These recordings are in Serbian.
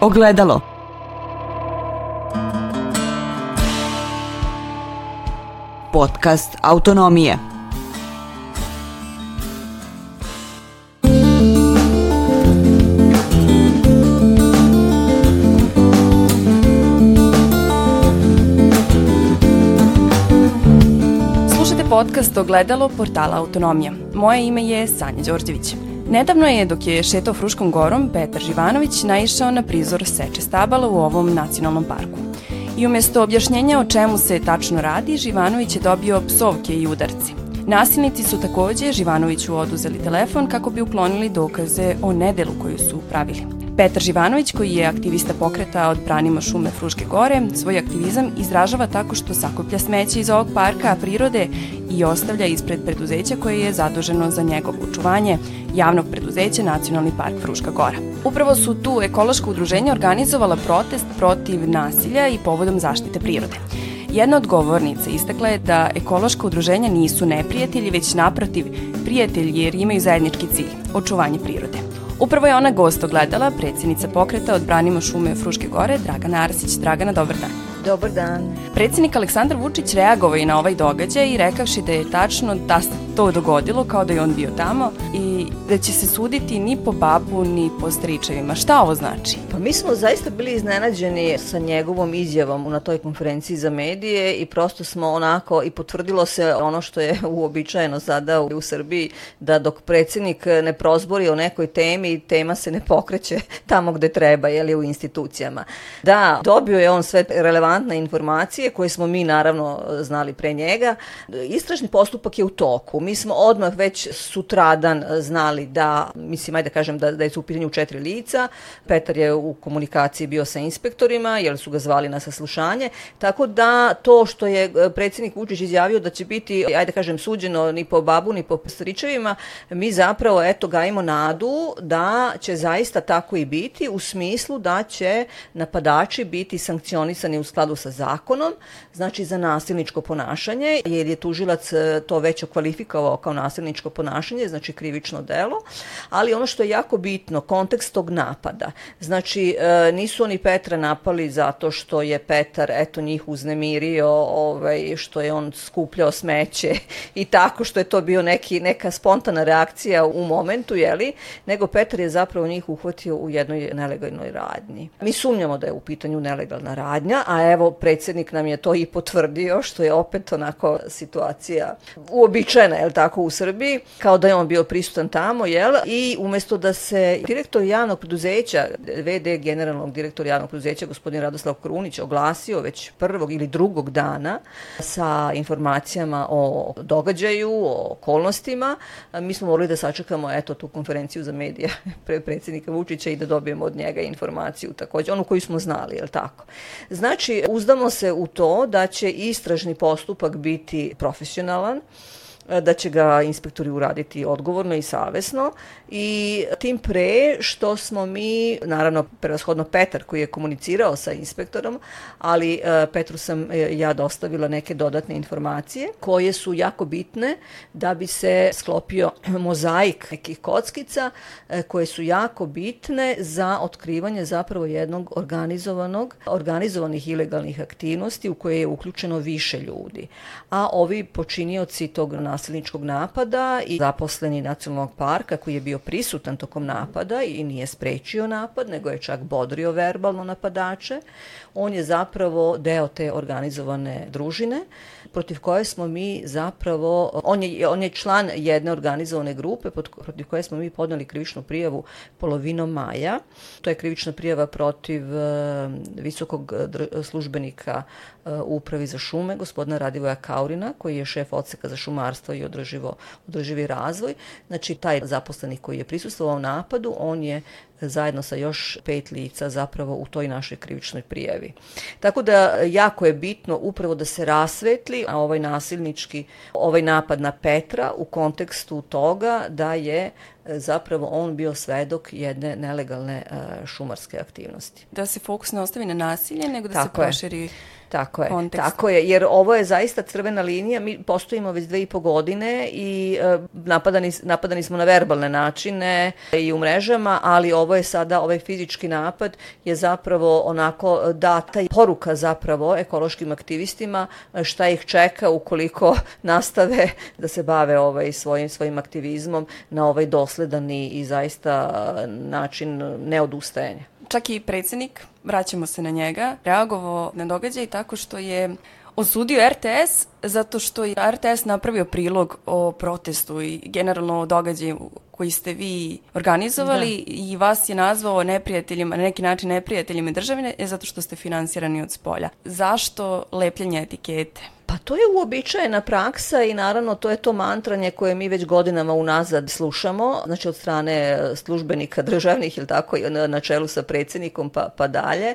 Ogledalo. Podcast Autonomije. Podcast Ogledalo portala Autonomija. Moje ime je Sanja Đorđević. Nedavno je, dok je šetao Fruškom gorom, Petar Živanović naišao na prizor seče stabala u ovom nacionalnom parku. I umesto objašnjenja o čemu se tačno radi, Živanović je dobio psovke i udarci. Nasilnici su takođe Živanoviću oduzeli telefon kako bi uklonili dokaze o nedelu koju su pravili. Petar Živanović, koji je aktivista pokreta od Branimo šume Fruške gore, svoj aktivizam izražava tako što sakuplja smeće iz ovog parka prirode i ostavlja ispred preduzeća koje je zaduženo za njegovo očuvanje, javnog preduzeća Nacionalni park Fruška gora. Upravo su tu ekološka udruženja organizovala protest protiv nasilja i povodom zaštite prirode. Jedna od govornica istakla je da ekološka udruženja nisu neprijatelji, već naprotiv prijatelji jer imaju zajednički cilj – očuvanje prirode. Upravo je ona gost ogledala, predsjednica pokreta od Branimo šume Fruške gore, Dragana Arsić. Dragana, dobar dan. Dobar dan. Predsjednik Aleksandar Vučić reagovao i na ovaj događaj i rekavši da je tačno da to dogodilo kao da je on bio tamo i da će se suditi ni po babu ni po stričevima. Šta ovo znači? Pa mi smo zaista bili iznenađeni sa njegovom izjavom na toj konferenciji za medije i prosto smo onako i potvrdilo se ono što je uobičajeno sada u Srbiji da dok predsjednik ne prozbori o nekoj temi, tema se ne pokreće tamo gde treba, jeli u institucijama. Da, dobio je on sve relevantne informacije koje smo mi naravno znali pre njega. Istražni postupak je u toku mi smo odmah već sutradan e, znali da, mislim, ajde da kažem da, da je u pitanju četiri lica. Petar je u komunikaciji bio sa inspektorima, jer su ga zvali na saslušanje. Tako da to što je e, predsjednik Vučić izjavio da će biti, ajde da kažem, suđeno ni po babu ni po stričevima, mi zapravo, eto, gajimo nadu da će zaista tako i biti u smislu da će napadači biti sankcionisani u skladu sa zakonom, znači za nasilničko ponašanje, jer je tužilac e, to već okvalifikovao kvalifikovao kao nasilničko ponašanje, znači krivično delo, ali ono što je jako bitno, kontekst tog napada. Znači, e, nisu oni Petra napali zato što je Petar, eto, njih uznemirio, ovaj, što je on skupljao smeće i tako što je to bio neki, neka spontana reakcija u momentu, jeli, nego Petar je zapravo njih uhvatio u jednoj nelegalnoj radnji. Mi sumnjamo da je u pitanju nelegalna radnja, a evo, predsjednik nam je to i potvrdio, što je opet onako situacija uobičajena, jel tako, u Srbiji, kao da je on bio prisutan tamo, jel? I umesto da se direktor javnog preduzeća, VD generalnog direktora javnog preduzeća, gospodin Radoslav Krunić, oglasio već prvog ili drugog dana sa informacijama o događaju, o okolnostima, mi smo morali da sačekamo, eto, tu konferenciju za medije pre predsjednika Vučića i da dobijemo od njega informaciju takođe, onu koju smo znali, jel tako? Znači, uzdamo se u to da će istražni postupak biti profesionalan, da će ga inspektori uraditi odgovorno i savesno i tim pre što smo mi, naravno prevashodno Petar koji je komunicirao sa inspektorom, ali e, Petru sam e, ja dostavila neke dodatne informacije koje su jako bitne da bi se sklopio mozaik nekih kockica e, koje su jako bitne za otkrivanje zapravo jednog organizovanog, organizovanih ilegalnih aktivnosti u koje je uključeno više ljudi. A ovi počinioci tog nasilničkog napada i zaposleni nacionalnog parka koji je bio prisutan tokom napada i nije sprečio napad, nego je čak bodrio verbalno napadače, on je zapravo deo te organizovane družine protiv koje smo mi zapravo, on je, on je član jedne organizovane grupe protiv koje smo mi podnali krivičnu prijavu polovinom maja. To je krivična prijava protiv uh, visokog službenika uh, upravi za šume, gospodina Radivoja Kaurina, koji je šef odseka za šumarstvo i održivo, održivi razvoj. Znači, taj zaposleni koji je prisustvovao napadu, on je zajedno sa još pet lica zapravo u toj našoj krivičnoj prijavi. Tako da jako je bitno upravo da se rasvetli ovaj nasilnički, ovaj napad na Petra u kontekstu toga da je e, zapravo on bio svedok jedne nelegalne e, šumarske aktivnosti. Da se fokus ne ostavi na nasilje, nego da Tako se proširi je Tako je, kontekst. tako je, jer ovo je zaista crvena linija, mi postojimo već dve i po godine i e, napadani, napadani smo na verbalne načine i u mrežama, ali ovo je sada, ovaj fizički napad je zapravo onako data i poruka zapravo ekološkim aktivistima šta ih čeka ukoliko nastave da se bave ovaj svojim svojim aktivizmom na ovaj dosledan i, i zaista način neodustajanja. Čak i predsednik, vraćamo se na njega, reagovao na događaj tako što je osudio RTS zato što je RTS napravio prilog o protestu i generalno o događaju koji ste vi organizovali da. i vas je nazvao neprijateljima, na neki način neprijateljima državine zato što ste finansirani od spolja. Zašto lepljenje etikete? Pa to je uobičajena praksa i naravno to je to mantranje koje mi već godinama unazad slušamo, znači od strane službenika državnih ili tako na čelu sa predsednikom pa, pa dalje,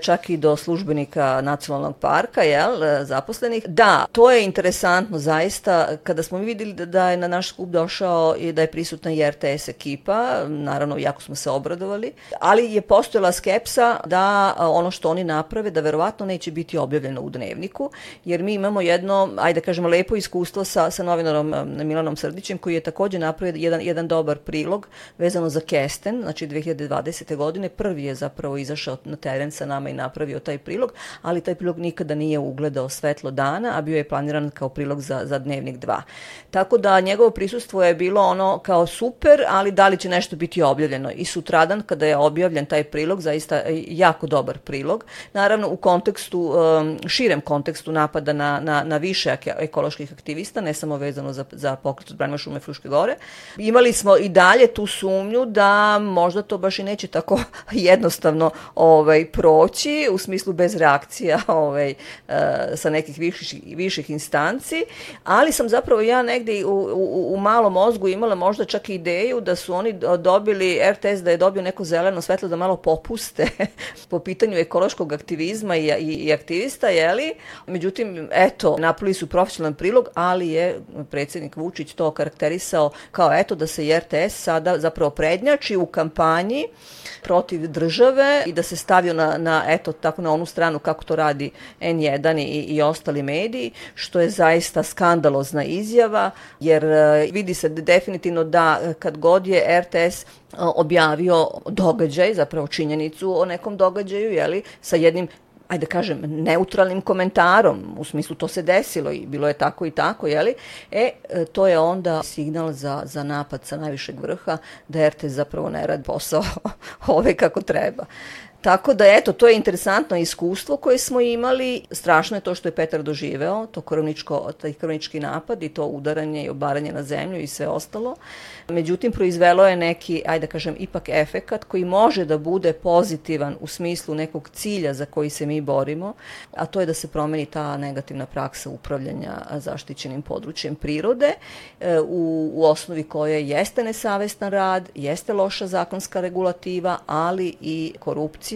čak i do službenika nacionalnog parka, jel, zaposlenih. Da, to je interesantno zaista kada smo mi videli da, da je na naš skup došao i da je prisutna i RTS ekipa, naravno jako smo se obradovali, ali je postojala skepsa da ono što oni naprave da verovatno neće biti objavljeno u dnevniku, jer mi imamo imamo jedno, ajde da kažemo, lepo iskustvo sa, sa novinarom Milanom Srdićem, koji je takođe napravio jedan, jedan dobar prilog vezano za Kesten, znači 2020. godine. Prvi je zapravo izašao na teren sa nama i napravio taj prilog, ali taj prilog nikada nije ugledao svetlo dana, a bio je planiran kao prilog za, za dnevnik 2. Tako da njegovo prisustvo je bilo ono kao super, ali da li će nešto biti objavljeno. I sutradan, kada je objavljen taj prilog, zaista e, jako dobar prilog, naravno u kontekstu, širem kontekstu napada na, na, na više ekoloških aktivista, ne samo vezano za, za pokret od Branima šume Fruške gore. Imali smo i dalje tu sumnju da možda to baš i neće tako jednostavno ovaj, proći, u smislu bez reakcija ovaj, uh, sa nekih viših, viših instanci, ali sam zapravo ja negde u, u, u malom mozgu imala možda čak i ideju da su oni dobili, RTS da je dobio neko zeleno svetlo da malo popuste po pitanju ekološkog aktivizma i, i, i aktivista, jeli? Međutim, eto, napravili su profesionalan prilog, ali je predsednik Vučić to karakterisao kao eto da se RTS sada zapravo prednjači u kampanji protiv države i da se stavio na, na eto tako na onu stranu kako to radi N1 i, i ostali mediji, što je zaista skandalozna izjava, jer e, vidi se definitivno da kad god je RTS e, objavio događaj, zapravo činjenicu o nekom događaju, jeli, sa jednim ajde da kažem, neutralnim komentarom, u smislu to se desilo i bilo je tako i tako, jeli? E, to je onda signal za, za napad sa najvišeg vrha da RTS zapravo ne radi posao ove kako treba. Tako da, eto, to je interesantno iskustvo koje smo imali. Strašno je to što je Petar doživeo, to kroničko, taj kronički napad i to udaranje i obaranje na zemlju i sve ostalo. Međutim, proizvelo je neki, ajde da kažem, ipak efekat koji može da bude pozitivan u smislu nekog cilja za koji se mi borimo, a to je da se promeni ta negativna praksa upravljanja zaštićenim područjem prirode, e, u, u osnovi koje jeste nesavestan rad, jeste loša zakonska regulativa, ali i korupcija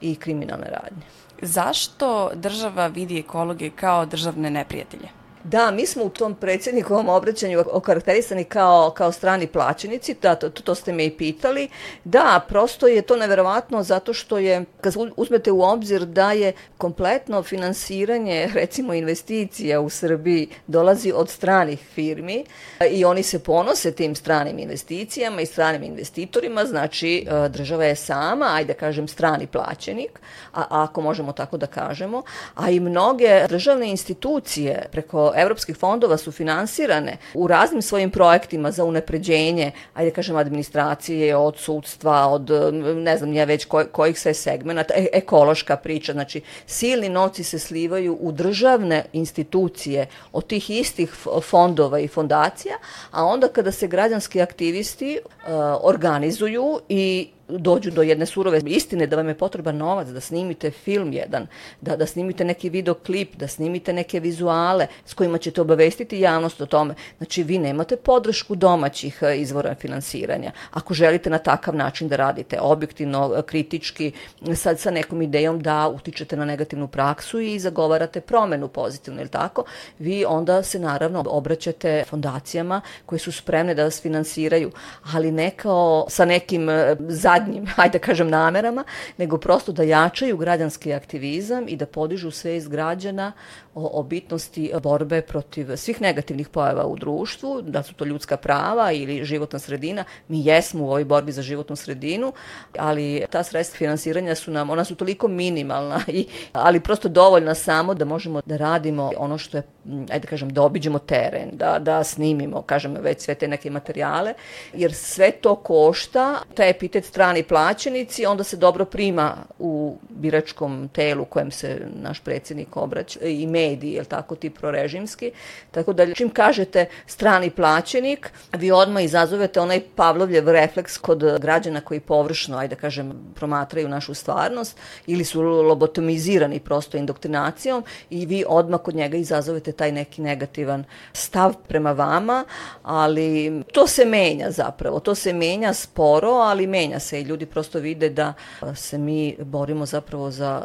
i kriminalne radnje. Zašto država vidi ekologe kao državne neprijatelje? Da, mi smo u tom predsjednikovom obraćanju okarakterisani kao, kao strani plaćenici, da, to, to ste me i pitali. Da, prosto je to neverovatno zato što je, kad uzmete u obzir da je kompletno finansiranje, recimo investicija u Srbiji dolazi od stranih firmi i oni se ponose tim stranim investicijama i stranim investitorima, znači e, država je sama, ajde da kažem, strani plaćenik, a, ako možemo tako da kažemo, a i mnoge državne institucije preko evropskih fondova su finansirane u raznim svojim projektima za unapređenje, ajde kažem, administracije, od sudstva, od ne znam ja već koj, kojih sve segmenta, e, ekološka priča, znači silni novci se slivaju u državne institucije od tih istih fondova i fondacija, a onda kada se građanski aktivisti uh, organizuju i dođu do jedne surove istine da vam je potreban novac da snimite film jedan, da, da snimite neki videoklip, da snimite neke vizuale s kojima ćete obavestiti javnost o tome. Znači, vi nemate podršku domaćih e, izvora finansiranja. Ako želite na takav način da radite, objektivno, e, kritički, sad sa nekom idejom da utičete na negativnu praksu i zagovarate promenu pozitivno, ili tako, vi onda se naravno obraćate fondacijama koje su spremne da vas finansiraju, ali ne kao sa nekim zajednicom zadnjim, ajde da kažem, namerama, nego prosto da jačaju građanski aktivizam i da podižu svest građana o, o bitnosti borbe protiv svih negativnih pojava u društvu, da su to ljudska prava ili životna sredina. Mi jesmo u ovoj borbi za životnu sredinu, ali ta sredstva finansiranja su nam, ona su toliko minimalna, i, ali prosto dovoljna samo da možemo da radimo ono što je, ajde da kažem, da obiđemo teren, da, da snimimo, kažem, već sve te neke materijale, jer sve to košta, taj epitet strani plaćenici, onda se dobro prima u biračkom telu kojem se naš predsjednik obraća i mediji, je tako, ti prorežimski. Tako da čim kažete strani plaćenik, vi odmah izazovete onaj Pavlovljev refleks kod građana koji površno, ajde da kažem, promatraju našu stvarnost ili su lobotomizirani prosto indoktrinacijom i vi odmah kod njega izazovete taj neki negativan stav prema vama, ali to se menja zapravo, to se menja sporo, ali menja se i ljudi prosto vide da se mi borimo zapravo za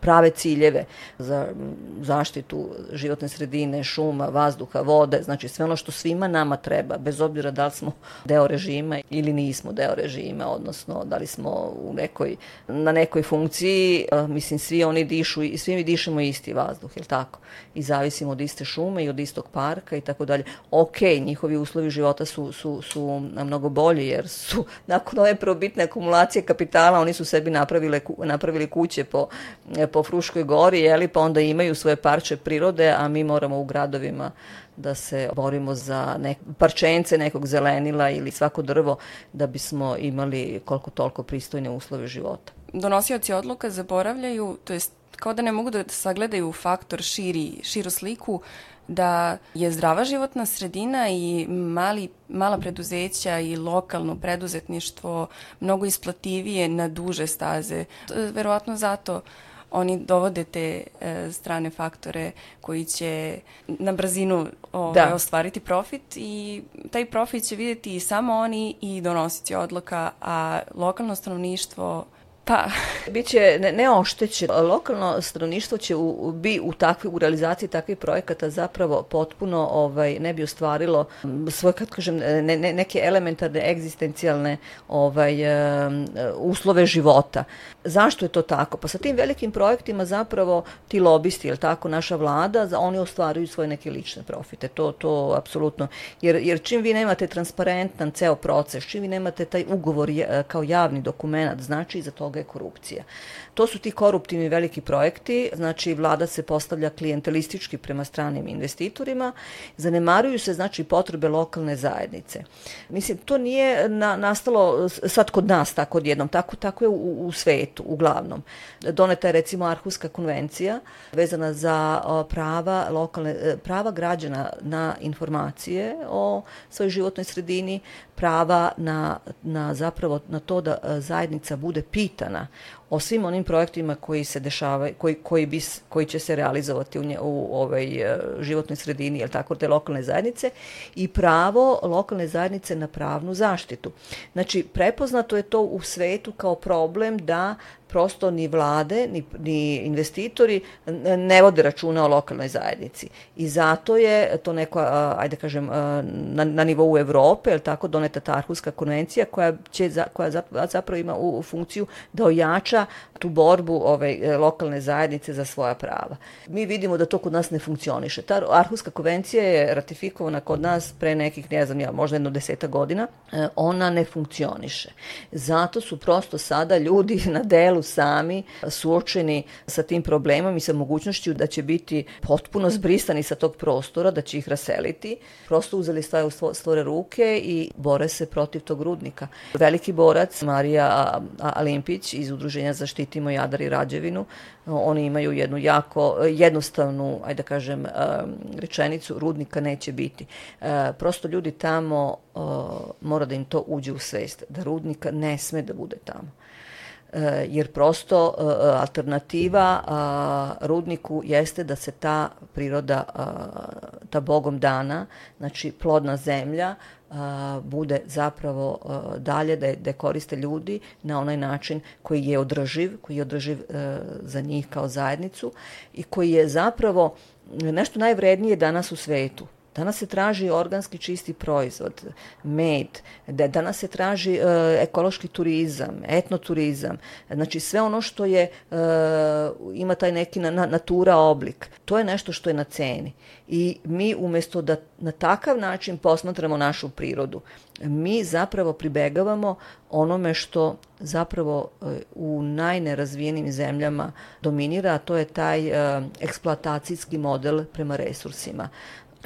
prave ciljeve za zaštitu životne sredine, šuma, vazduha, vode, znači sve ono što svima nama treba, bez obzira da li smo deo režima ili nismo deo režima, odnosno da li smo u nekoj, na nekoj funkciji, mislim svi oni dišu i svi mi dišemo isti vazduh, je li tako? I zavisimo od iste šume i od istog parka i tako dalje. Ok, njihovi uslovi života su, su, su mnogo bolji jer su nakon ove probitne akumulacije kapitala oni su sebi napravile, napravili kuće po, po Fruškoj gori, jeli, pa onda imaju svoje parče prirode, a mi moramo u gradovima da se borimo za nek, parčence nekog zelenila ili svako drvo da bismo imali koliko toliko pristojne uslove života. Donosioci odluka zaboravljaju, to jest kao da ne mogu da sagledaju faktor širi, širu sliku, da je zdrava životna sredina i mali, mala preduzeća i lokalno preduzetništvo mnogo isplativije na duže staze. Verovatno zato oni dovode te e, strane faktore koji će na brzinu ovaj, da. ostvariti profit i taj profit će videti i samo oni i donositi odluka, a lokalno stanovništvo Pa, biće ne, neoštećeno. Lokalno stanovništvo će u, bi u, takvi, u realizaciji takvih projekata zapravo potpuno ovaj, ne bi ostvarilo svoje, kad kažem, ne, ne, neke elementarne, egzistencijalne ovaj, uslove života. Zašto je to tako? Pa sa tim velikim projektima zapravo ti lobisti, ili tako, naša vlada, oni ostvaruju svoje neke lične profite. To, to apsolutno. Jer, jer čim vi nemate transparentan ceo proces, čim vi nemate taj ugovor kao javni dokument, znači za toga je korupcija. To su ti koruptivni veliki projekti, znači vlada se postavlja klijentelistički prema stranim investitorima, zanemaruju se znači potrebe lokalne zajednice. Mislim, to nije na, nastalo sad kod nas tako odjednom, tako, tako je u, u svetu uglavnom. Doneta je recimo Arhuska konvencija vezana za prava lokalne, e, prava građana na informacije o svojoj životnoj sredini, prava na, na zapravo na to da e, zajednica bude pitana o svim onim projektima koji se dešavaju, koji, koji, bi, koji će se realizovati u, nje, u ovaj, životnoj sredini, jel tako, te lokalne zajednice i pravo lokalne zajednice na pravnu zaštitu. Znači, prepoznato je to u svetu kao problem da prosto ni vlade, ni, ni investitori ne vode računa o lokalnoj zajednici. I zato je to neko, ajde kažem, na, na nivou Evrope, je tako, doneta ta Arhuska konvencija koja, će, koja zapravo ima u, u funkciju da ojača tu borbu ove ovaj, lokalne zajednice za svoja prava. Mi vidimo da to kod nas ne funkcioniše. Ta Arhuska konvencija je ratifikovana kod nas pre nekih, ne znam ja, možda jedno deseta godina. E, ona ne funkcioniše. Zato su prosto sada ljudi na delu sami suočeni sa tim problemom i sa mogućnošću da će biti potpuno zbrisani sa tog prostora, da će ih raseliti. Prosto uzeli stvari u stvore ruke i bore se protiv tog rudnika. Veliki borac Marija Alimpić iz Udruženja Zaštitimo Jadar i Rađevinu, oni imaju jednu jako jednostavnu, ajde da kažem, rečenicu, rudnika neće biti. Prosto ljudi tamo mora da im to uđe u svest, da rudnika ne sme da bude tamo. E, jer prosto e, alternativa rudniku jeste da se ta priroda, ta bogom dana, znači plodna zemlja, bude zapravo dalje da je, da koriste ljudi na onaj način koji je održiv, koji je održiv e, za njih kao zajednicu i koji je zapravo nešto najvrednije danas u svetu Danas se traži organski čisti proizvod, med, da danas se traži uh, ekološki turizam, etnoturizam, znači sve ono što je, uh, ima taj neki na, na, natura oblik, to je nešto što je na ceni. I mi umesto da na takav način posmatramo našu prirodu, mi zapravo pribegavamo onome što zapravo e, u najnerazvijenim zemljama dominira, a to je taj uh, eksploatacijski model prema resursima.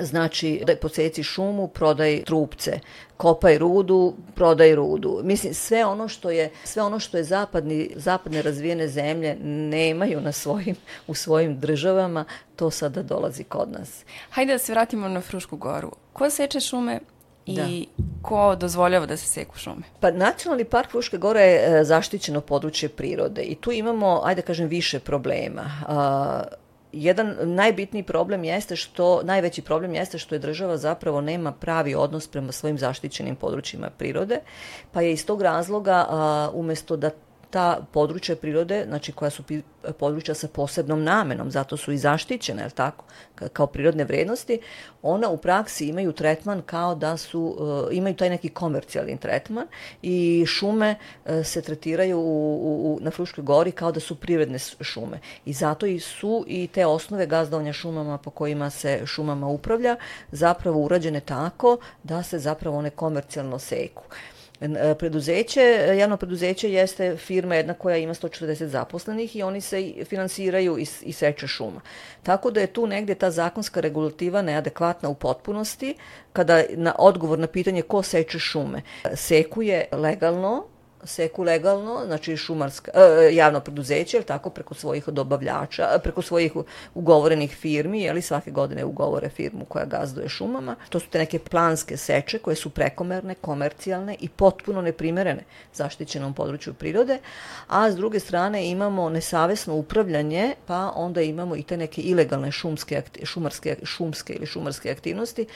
Znači, da poseci šumu, prodaj trupce, kopaj rudu, prodaj rudu. Mislim, sve ono što je, sve ono što je zapadni, zapadne razvijene zemlje nemaju na svojim, u svojim državama, to sada dolazi kod nas. Hajde da se vratimo na Frušku goru. Ko seče šume i da. ko dozvoljava da se seku šume? Pa Nacionalni park Fruške gore je zaštićeno područje prirode i tu imamo, ajde da kažem, više problema. Uh, jedan najbitniji problem jeste što, najveći problem jeste što je država zapravo nema pravi odnos prema svojim zaštićenim područjima prirode, pa je iz tog razloga a, umesto da ta područja prirode, znači koja su područja sa posebnom namenom, zato su i zaštićene, je tako, kao prirodne vrednosti, ona u praksi imaju tretman kao da su, uh, imaju taj neki komercijalni tretman i šume uh, se tretiraju u, u, na Fruškoj gori kao da su prirodne šume. I zato i su i te osnove gazdovanja šumama po kojima se šumama upravlja zapravo urađene tako da se zapravo one komercijalno seku. Uh, E, preduzeće, javno preduzeće jeste firma jedna koja ima 140 zaposlenih i oni se finansiraju iz, iz seče šuma. Tako da je tu negde ta zakonska regulativa neadekvatna u potpunosti kada na odgovor na pitanje ko seče šume. Sekuje legalno, seku legalno, znači šumarska, e, javno preduzeće, ili tako, preko svojih dobavljača, preko svojih ugovorenih firmi, jeli svake godine ugovore firmu koja gazduje šumama. To su te neke planske seče koje su prekomerne, komercijalne i potpuno neprimerene zaštićenom području prirode, a s druge strane imamo nesavesno upravljanje, pa onda imamo i te neke ilegalne šumske, šumarske, šumske ili šumarske aktivnosti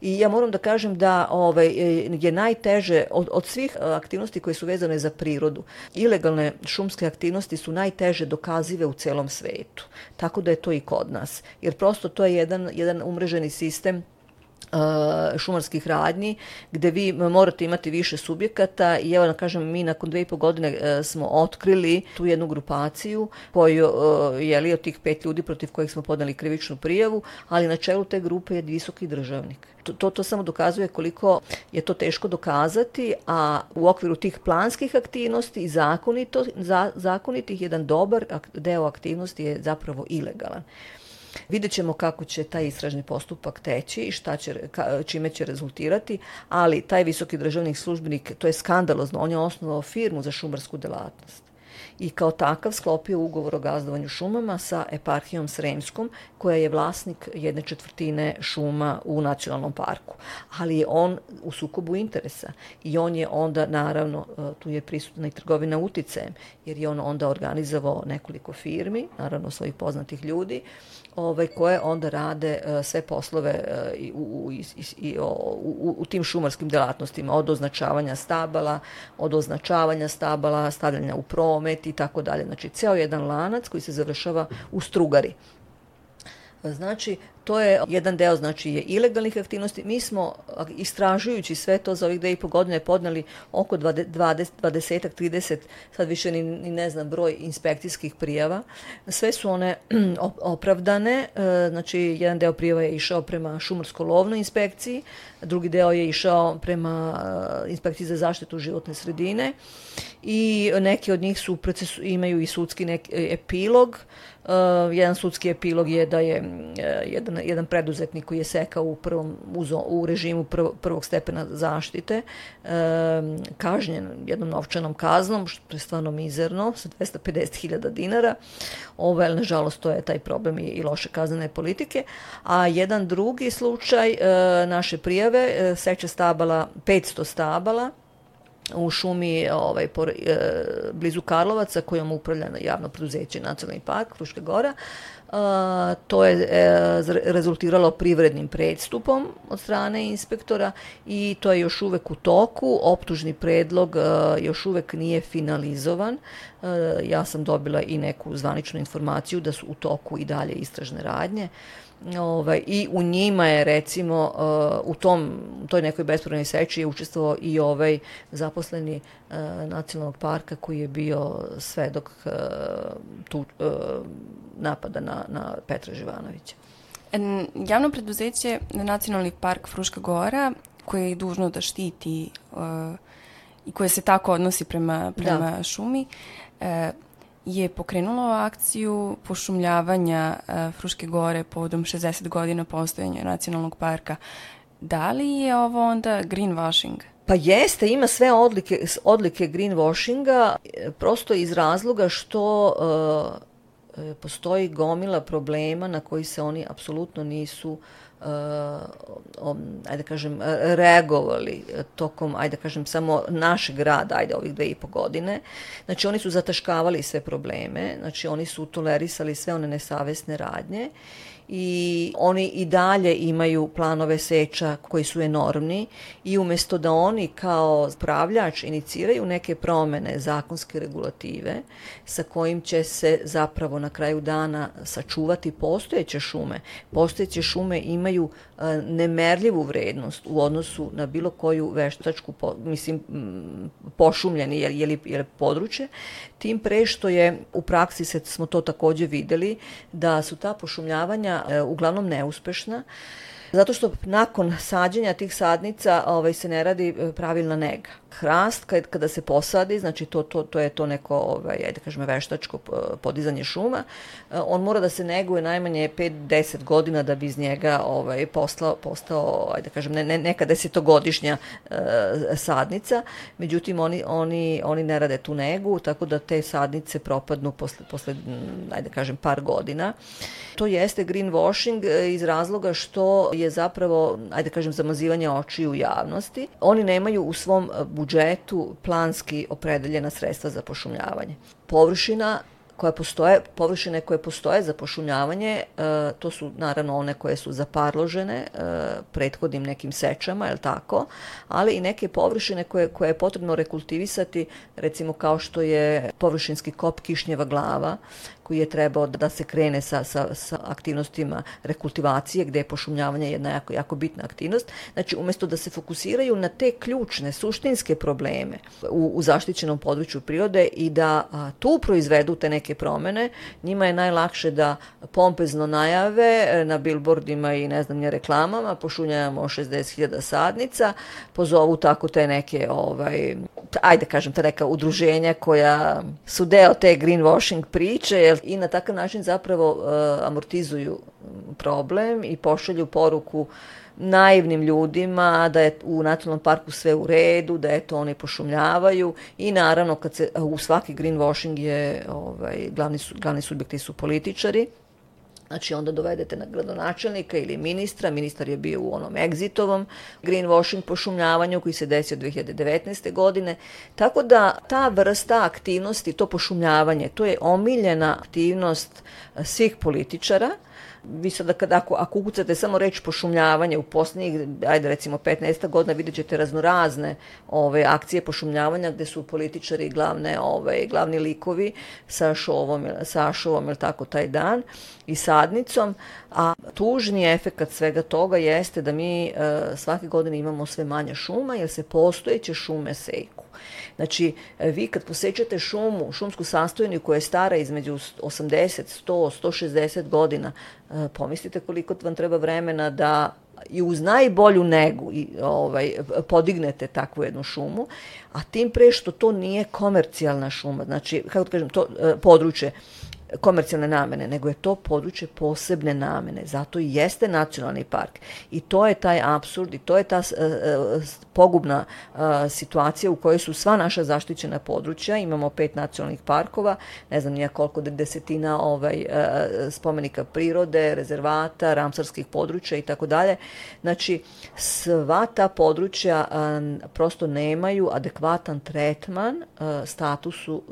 i ja moram da kažem da ovaj, je najteže od, od svih aktivnosti koje su vezane za prirodu. Ilegalne šumske aktivnosti su najteže dokazive u celom svetu. Tako da je to i kod nas. Jer prosto to je jedan, jedan umreženi sistem šumarskih radnji, gde vi morate imati više subjekata i evo da kažem, mi nakon dve i po godine e, smo otkrili tu jednu grupaciju koju e, je li od tih pet ljudi protiv kojih smo podali krivičnu prijavu, ali na čelu te grupe je visoki državnik. To, to, to samo dokazuje koliko je to teško dokazati, a u okviru tih planskih aktivnosti i zakonito, za, zakonitih jedan dobar deo aktivnosti je zapravo ilegalan. Vidjet ćemo kako će taj istražni postupak teći i šta će, ka, čime će rezultirati, ali taj visoki državnik službenik, to je skandalozno, on je osnovao firmu za šumarsku delatnost i kao takav sklopio ugovor o gazdovanju šumama sa eparhijom Sremskom, koja je vlasnik jedne četvrtine šuma u nacionalnom parku. Ali je on u sukobu interesa i on je onda, naravno, e, tu je prisutna i trgovina uticajem, jer je on onda organizovao nekoliko firmi, naravno svojih poznatih ljudi, ovaj, koje onda rade uh, sve poslove uh, u, u, i, u, u tim šumarskim delatnostima, od označavanja stabala, od označavanja stabala, stavljanja u promet i tako dalje. Znači, ceo jedan lanac koji se završava u strugari. Znači, to je jedan deo znači je ilegalnih aktivnosti. Mi smo istražujući sve to za ovih dve i po godine podneli oko 20, 20 30, sad više ni, ni ne znam broj inspekcijskih prijava. Sve su one opravdane, e, znači jedan deo prijava je išao prema šumarsko-lovnoj inspekciji, drugi deo je išao prema e, inspekciji za zaštitu životne sredine i neki od njih su procesu, imaju i sudski nek, epilog, Uh, jedan sudski epilog je da je jedan, jedan preduzetnik koji je sekao u, prvom, u režimu prv, prvog stepena zaštite uh, kažnjen jednom novčanom kaznom, što je stvarno mizerno, sa 250.000 dinara. Ovo, je, nažalost, to je taj problem i, i loše kaznene politike. A jedan drugi slučaj uh, naše prijave, uh, seče stabala, 500 stabala, u šumi ovaj, por, e, blizu Karlovaca kojom upravlja javno preduzeće Nacionalni park Fruška Gora. A, to je e, rezultiralo privrednim predstupom od strane inspektora i to je još uvek u toku. Optužni predlog e, još uvek nije finalizovan. E, ja sam dobila i neku zvaničnu informaciju da su u toku i dalje istražne radnje. Ovaj, I u njima je recimo uh, u tom, u toj nekoj bespravnoj seči je učestvovao i ovaj zaposleni uh, nacionalnog parka koji je bio svedok uh, tu, napada na, na Petra Živanovića. Javno preduzeće Nacionalni park Fruška Gora koje je dužno da štiti uh, i koje se tako odnosi prema, prema da. šumi, uh, je pokrenulo akciju pošumljavanja uh, Fruške gore povodom 60 godina postojanja nacionalnog parka. Da li je ovo onda greenwashing? Pa jeste, ima sve odlike, odlike greenwashinga, prosto iz razloga što uh, postoji gomila problema na koji se oni apsolutno nisu uh, ajde kažem, reagovali tokom, ajde kažem, samo našeg rada, ajde ovih dve i po godine. Znači oni su zataškavali sve probleme, znači oni su tolerisali sve one nesavesne radnje i oni i dalje imaju planove seča koji su enormni i umesto da oni kao pravljač iniciraju neke promene zakonske regulative sa kojim će se zapravo na kraju dana sačuvati postojeće šume. Postojeće šume imaju nemerljivu vrednost u odnosu na bilo koju veštačku, mislim, pošumljeni je, je, li, je područje, tim pre što je u praksi se, smo to takođe videli da su ta pošumljavanja e, uglavnom neuspešna zato što nakon sađenja tih sadnica ovaj, se ne radi e, pravilna nega hrast kad, kada se posadi, znači to, to, to je to neko, ovaj, ajde da kažem, veštačko podizanje šuma, eh, on mora da se neguje najmanje 5-10 godina da bi iz njega ovaj, postao, postao ajde da kažem, ne, ne, neka desetogodišnja e, sadnica, međutim oni, oni, oni ne rade tu negu, tako da te sadnice propadnu posle, posle ajde da kažem, par godina. To jeste greenwashing eh, iz razloga što je zapravo, ajde da kažem, zamazivanje očiju javnosti. Oni nemaju u svom budžetu planski opredeljena sredstva za pošumljavanje. Površina koja postoje, površine koje postoje za pošumljavanje, e, to su naravno one koje su zaparložene e, prethodnim nekim sečama, je tako, ali i neke površine koje, koje je potrebno rekultivisati, recimo kao što je površinski kop kišnjeva glava, koji je trebao da se krene sa, sa, sa aktivnostima rekultivacije, gde je pošumljavanje jedna jako, jako bitna aktivnost. Znači, umesto da se fokusiraju na te ključne, suštinske probleme u, u zaštićenom području prirode i da a, tu proizvedu te neke promene, njima je najlakše da pompezno najave e, na billboardima i ne znam nje reklamama, pošunjavamo 60.000 sadnica, pozovu tako te neke, ovaj, ajde kažem, te neka udruženja koja su deo te greenwashing priče, jer i na takav način zapravo uh, amortizuju problem i pošalju poruku naivnim ljudima da je u nacionalnom parku sve u redu, da eto oni pošumljavaju. I naravno kad se u svaki greenwashing je ovaj glavni su, glavni subjekti su političari Znači onda dovedete na gradonačelnika ili ministra, ministar je bio u onom egzitovom greenwashing pošumljavanju koji se desio 2019. godine. Tako da ta vrsta aktivnosti, to pošumljavanje, to je omiljena aktivnost svih političara, vi sada kada, ako, ako ukucate samo reč pošumljavanje u poslednjih, ajde recimo 15 godina, vidjet ćete raznorazne ove, akcije pošumljavanja gde su političari glavne, ove, glavni likovi sa šovom, sa šovom ili tako taj dan i sadnicom, a tužni efekat svega toga jeste da mi e, svake godine imamo sve manje šuma jer se postojeće šume seku. Znači, vi kad posećate šumu, šumsku sastojenu koja je stara između 80, 100, 160 godina, e, pomislite koliko vam treba vremena da i uz najbolju negu i, ovaj, podignete takvu jednu šumu, a tim pre što to nije komercijalna šuma, znači, kako da kažem, to e, područje, komercijalne namene, nego je to područje posebne namene. Zato i jeste nacionalni park. I to je taj absurd i to je ta uh, pogubna uh, situacija u kojoj su sva naša zaštićena područja. Imamo pet nacionalnih parkova, ne znam nija koliko desetina ovaj, uh, spomenika prirode, rezervata, ramsarskih područja i tako dalje. Znači, sva ta područja prosto nemaju adekvatan tretman statusu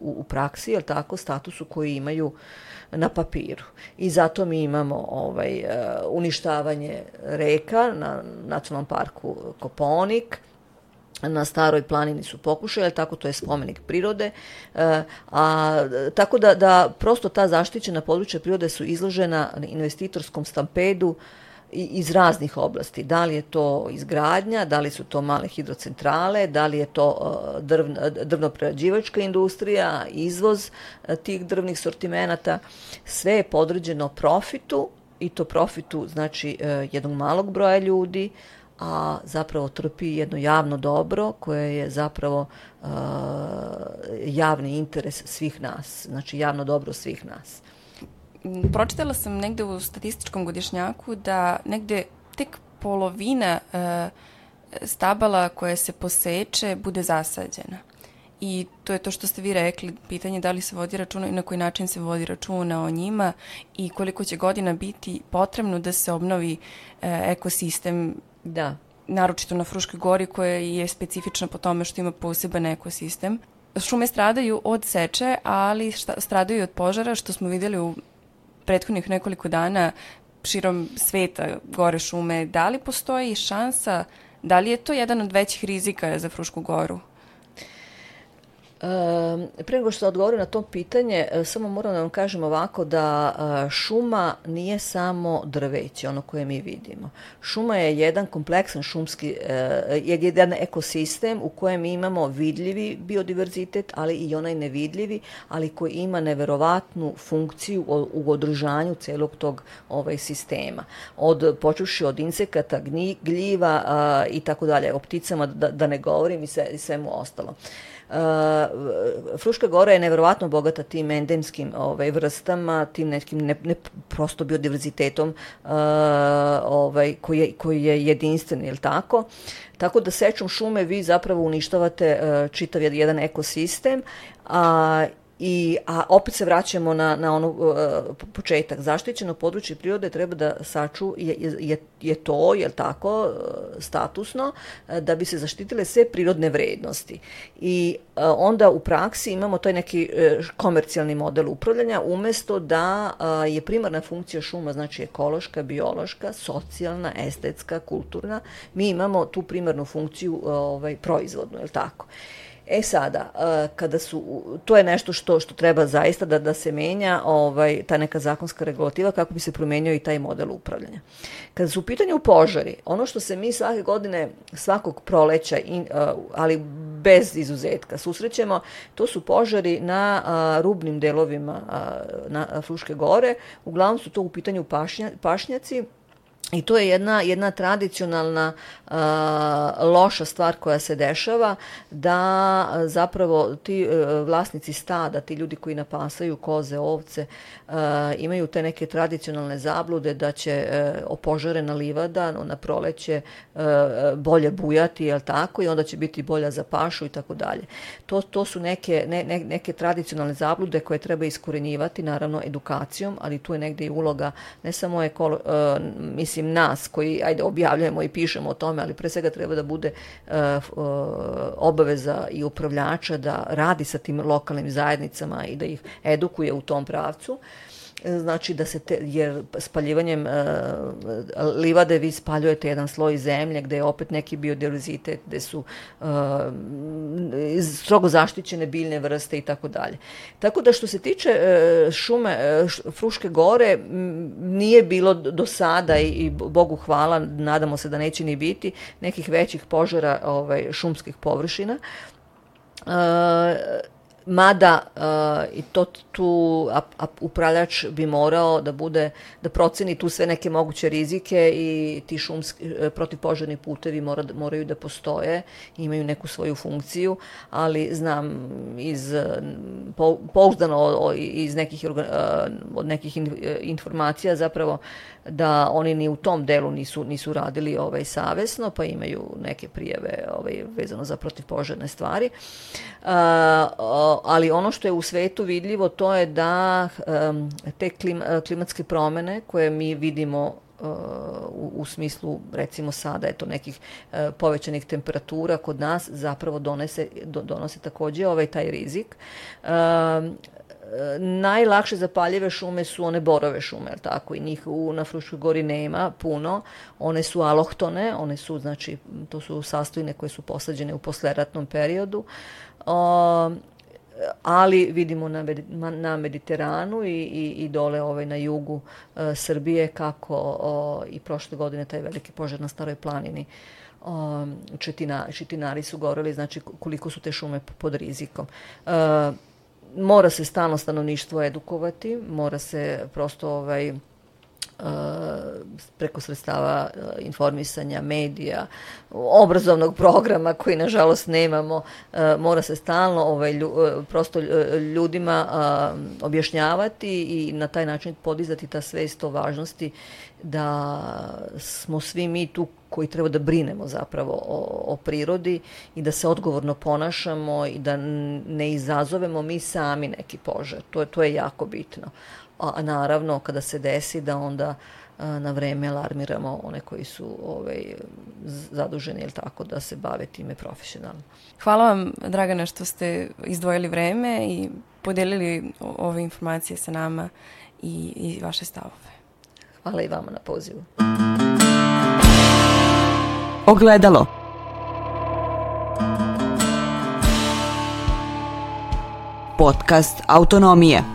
u, u praksi, je tako, statusu koji imaju na papiru. I zato mi imamo ovaj, uh, uništavanje reka na nacionalnom parku Koponik, na staroj planini su pokušali, tako to je spomenik prirode, uh, a tako da, da prosto ta zaštićena područja prirode su izložena investitorskom stampedu uh, iz raznih oblasti. Da li je to izgradnja, da li su to male hidrocentrale, da li je to uh, drv, drvno-prerađivačka industrija, izvoz uh, tih drvnih sortimenata. Sve je podređeno profitu i to profitu znači uh, jednog malog broja ljudi, a zapravo trpi jedno javno dobro koje je zapravo uh, javni interes svih nas, znači javno dobro svih nas pročitala sam negde u statističkom godišnjaku da negde tek polovina uh, stabala koje se poseče bude zasađena. I to je to što ste vi rekli, pitanje da li se vodi računa i na koji način se vodi računa o njima i koliko će godina biti potrebno da se obnovi uh, ekosistem da. naročito na Fruškoj gori koja je specifična po tome što ima poseban ekosistem. Šume stradaju od seče, ali šta, stradaju od požara, što smo videli u prethodnih nekoliko dana širom sveta gore šume, da li postoji šansa, da li je to jedan od većih rizika za Frušku goru? Pre nego što odgovorim na to pitanje, e, samo moram da vam kažem ovako da e, šuma nije samo drveće, ono koje mi vidimo. Šuma je jedan kompleksan šumski, e, je jedan ekosistem u kojem imamo vidljivi biodiverzitet, ali i onaj nevidljivi, ali koji ima neverovatnu funkciju u održanju celog tog ovaj sistema. Od, počuši od insekata, gljiva i tako dalje, o pticama da, da ne govorim i, sve, i svemu ostalo. Uh, Uh, Fruška gora je neverovatno bogata tim endemskim ovaj, vrstama, tim nekim ne, ne prosto biodiverzitetom uh, ovaj, koji, je, koji je jedinstven, je tako? Tako da sečom šume vi zapravo uništavate uh, čitav jedan ekosistem, a I, a opet se vraćamo na, na ono uh, početak. Zaštićeno područje prirode treba da saču, je, je, je to, je tako, uh, statusno, uh, da bi se zaštitile sve prirodne vrednosti. I uh, onda u praksi imamo taj neki uh, komercijalni model upravljanja, umesto da uh, je primarna funkcija šuma, znači ekološka, biološka, socijalna, estetska, kulturna, mi imamo tu primarnu funkciju uh, ovaj, proizvodnu, je tako? E sada, kada su, to je nešto što, što treba zaista da, da se menja, ovaj, ta neka zakonska regulativa kako bi se promenio i taj model upravljanja. Kada su u pitanju požari, ono što se mi svake godine, svakog proleća, in, ali bez izuzetka, susrećemo, to su požari na rubnim delovima na Fruške gore, uglavnom su to u pitanju pašnja, pašnjaci, I to je jedna, jedna tradicionalna uh, loša stvar koja se dešava, da zapravo ti uh, vlasnici stada, ti ljudi koji napasaju koze, ovce, uh, imaju te neke tradicionalne zablude da će uh, opožarena livada na proleće uh, bolje bujati, jel tako, i onda će biti bolja za pašu i tako dalje. To, to su neke, ne, ne, neke tradicionalne zablude koje treba iskorenjivati, naravno edukacijom, ali tu je negde i uloga ne samo ekolo, uh, mislim, mislim nas koji ajde objavljujemo i pišemo o tome, ali pre svega treba da bude uh, obaveza i upravljača da radi sa tim lokalnim zajednicama i da ih edukuje u tom pravcu. Uh, znači da se te, jer spaljivanjem uh, livade vi spaljujete jedan sloj zemlje gde je opet neki biodiverzitet, gde su uh, strogo zaštićene biljne vrste i tako dalje. Tako da što se tiče uh, šume Fruške gore nije bilo do sada i, i Bogu hvala, nadamo se da neće ni biti nekih većih požara ovaj, šumskih površina. Uh, Mada uh, i to tu a, a, upravljač bi morao da bude da proceni tu sve neke moguće rizike i ti šumski e, protivpožarni putevi mora, moraju da postoje, imaju neku svoju funkciju, ali znam iz pouzdano iz nekih, od nekih informacija zapravo da oni ni u tom delu nisu, nisu radili ovaj, savesno, pa imaju neke prijeve ovaj, vezano za protivpožarne stvari. Uh, ali ono što je u svetu vidljivo to je da um, te klim, klimatske promene koje mi vidimo u, u smislu recimo sada eto nekih e, povećanih temperatura kod nas zapravo donese, do, donose takođe ovaj taj rizik. E, najlakše zapaljive šume su one borove šume, al tako, i njih u, na Fruškoj gori nema puno, one su alohtone, one su, znači, to su sastojine koje su posađene u posleratnom periodu, o, ali vidimo na, na Mediteranu i, i, i dole ovaj, na jugu e, Srbije kako o, i prošle godine taj veliki požar na Staroj planini o, četina, četinari su goreli, znači koliko su te šume pod rizikom. E, mora se stalno stanovništvo edukovati, mora se prosto ovaj, preko sredstava informisanja, medija, obrazovnog programa koji nažalost nemamo, mora se stalno ovaj, prosto ljudima objašnjavati i na taj način podizati ta svest o važnosti da smo svi mi tu koji treba da brinemo zapravo o, o prirodi i da se odgovorno ponašamo i da ne izazovemo mi sami neki požar. To je, to je jako bitno a naravno kada se desi da onda na vreme alarmiramo one koji su ovaj, zaduženi ili tako da se bave time profesionalno. Hvala vam Dragana što ste izdvojili vreme i podelili ove informacije sa nama i, i vaše stavove. Hvala i vama na pozivu. Ogledalo. Podcast Autonomije.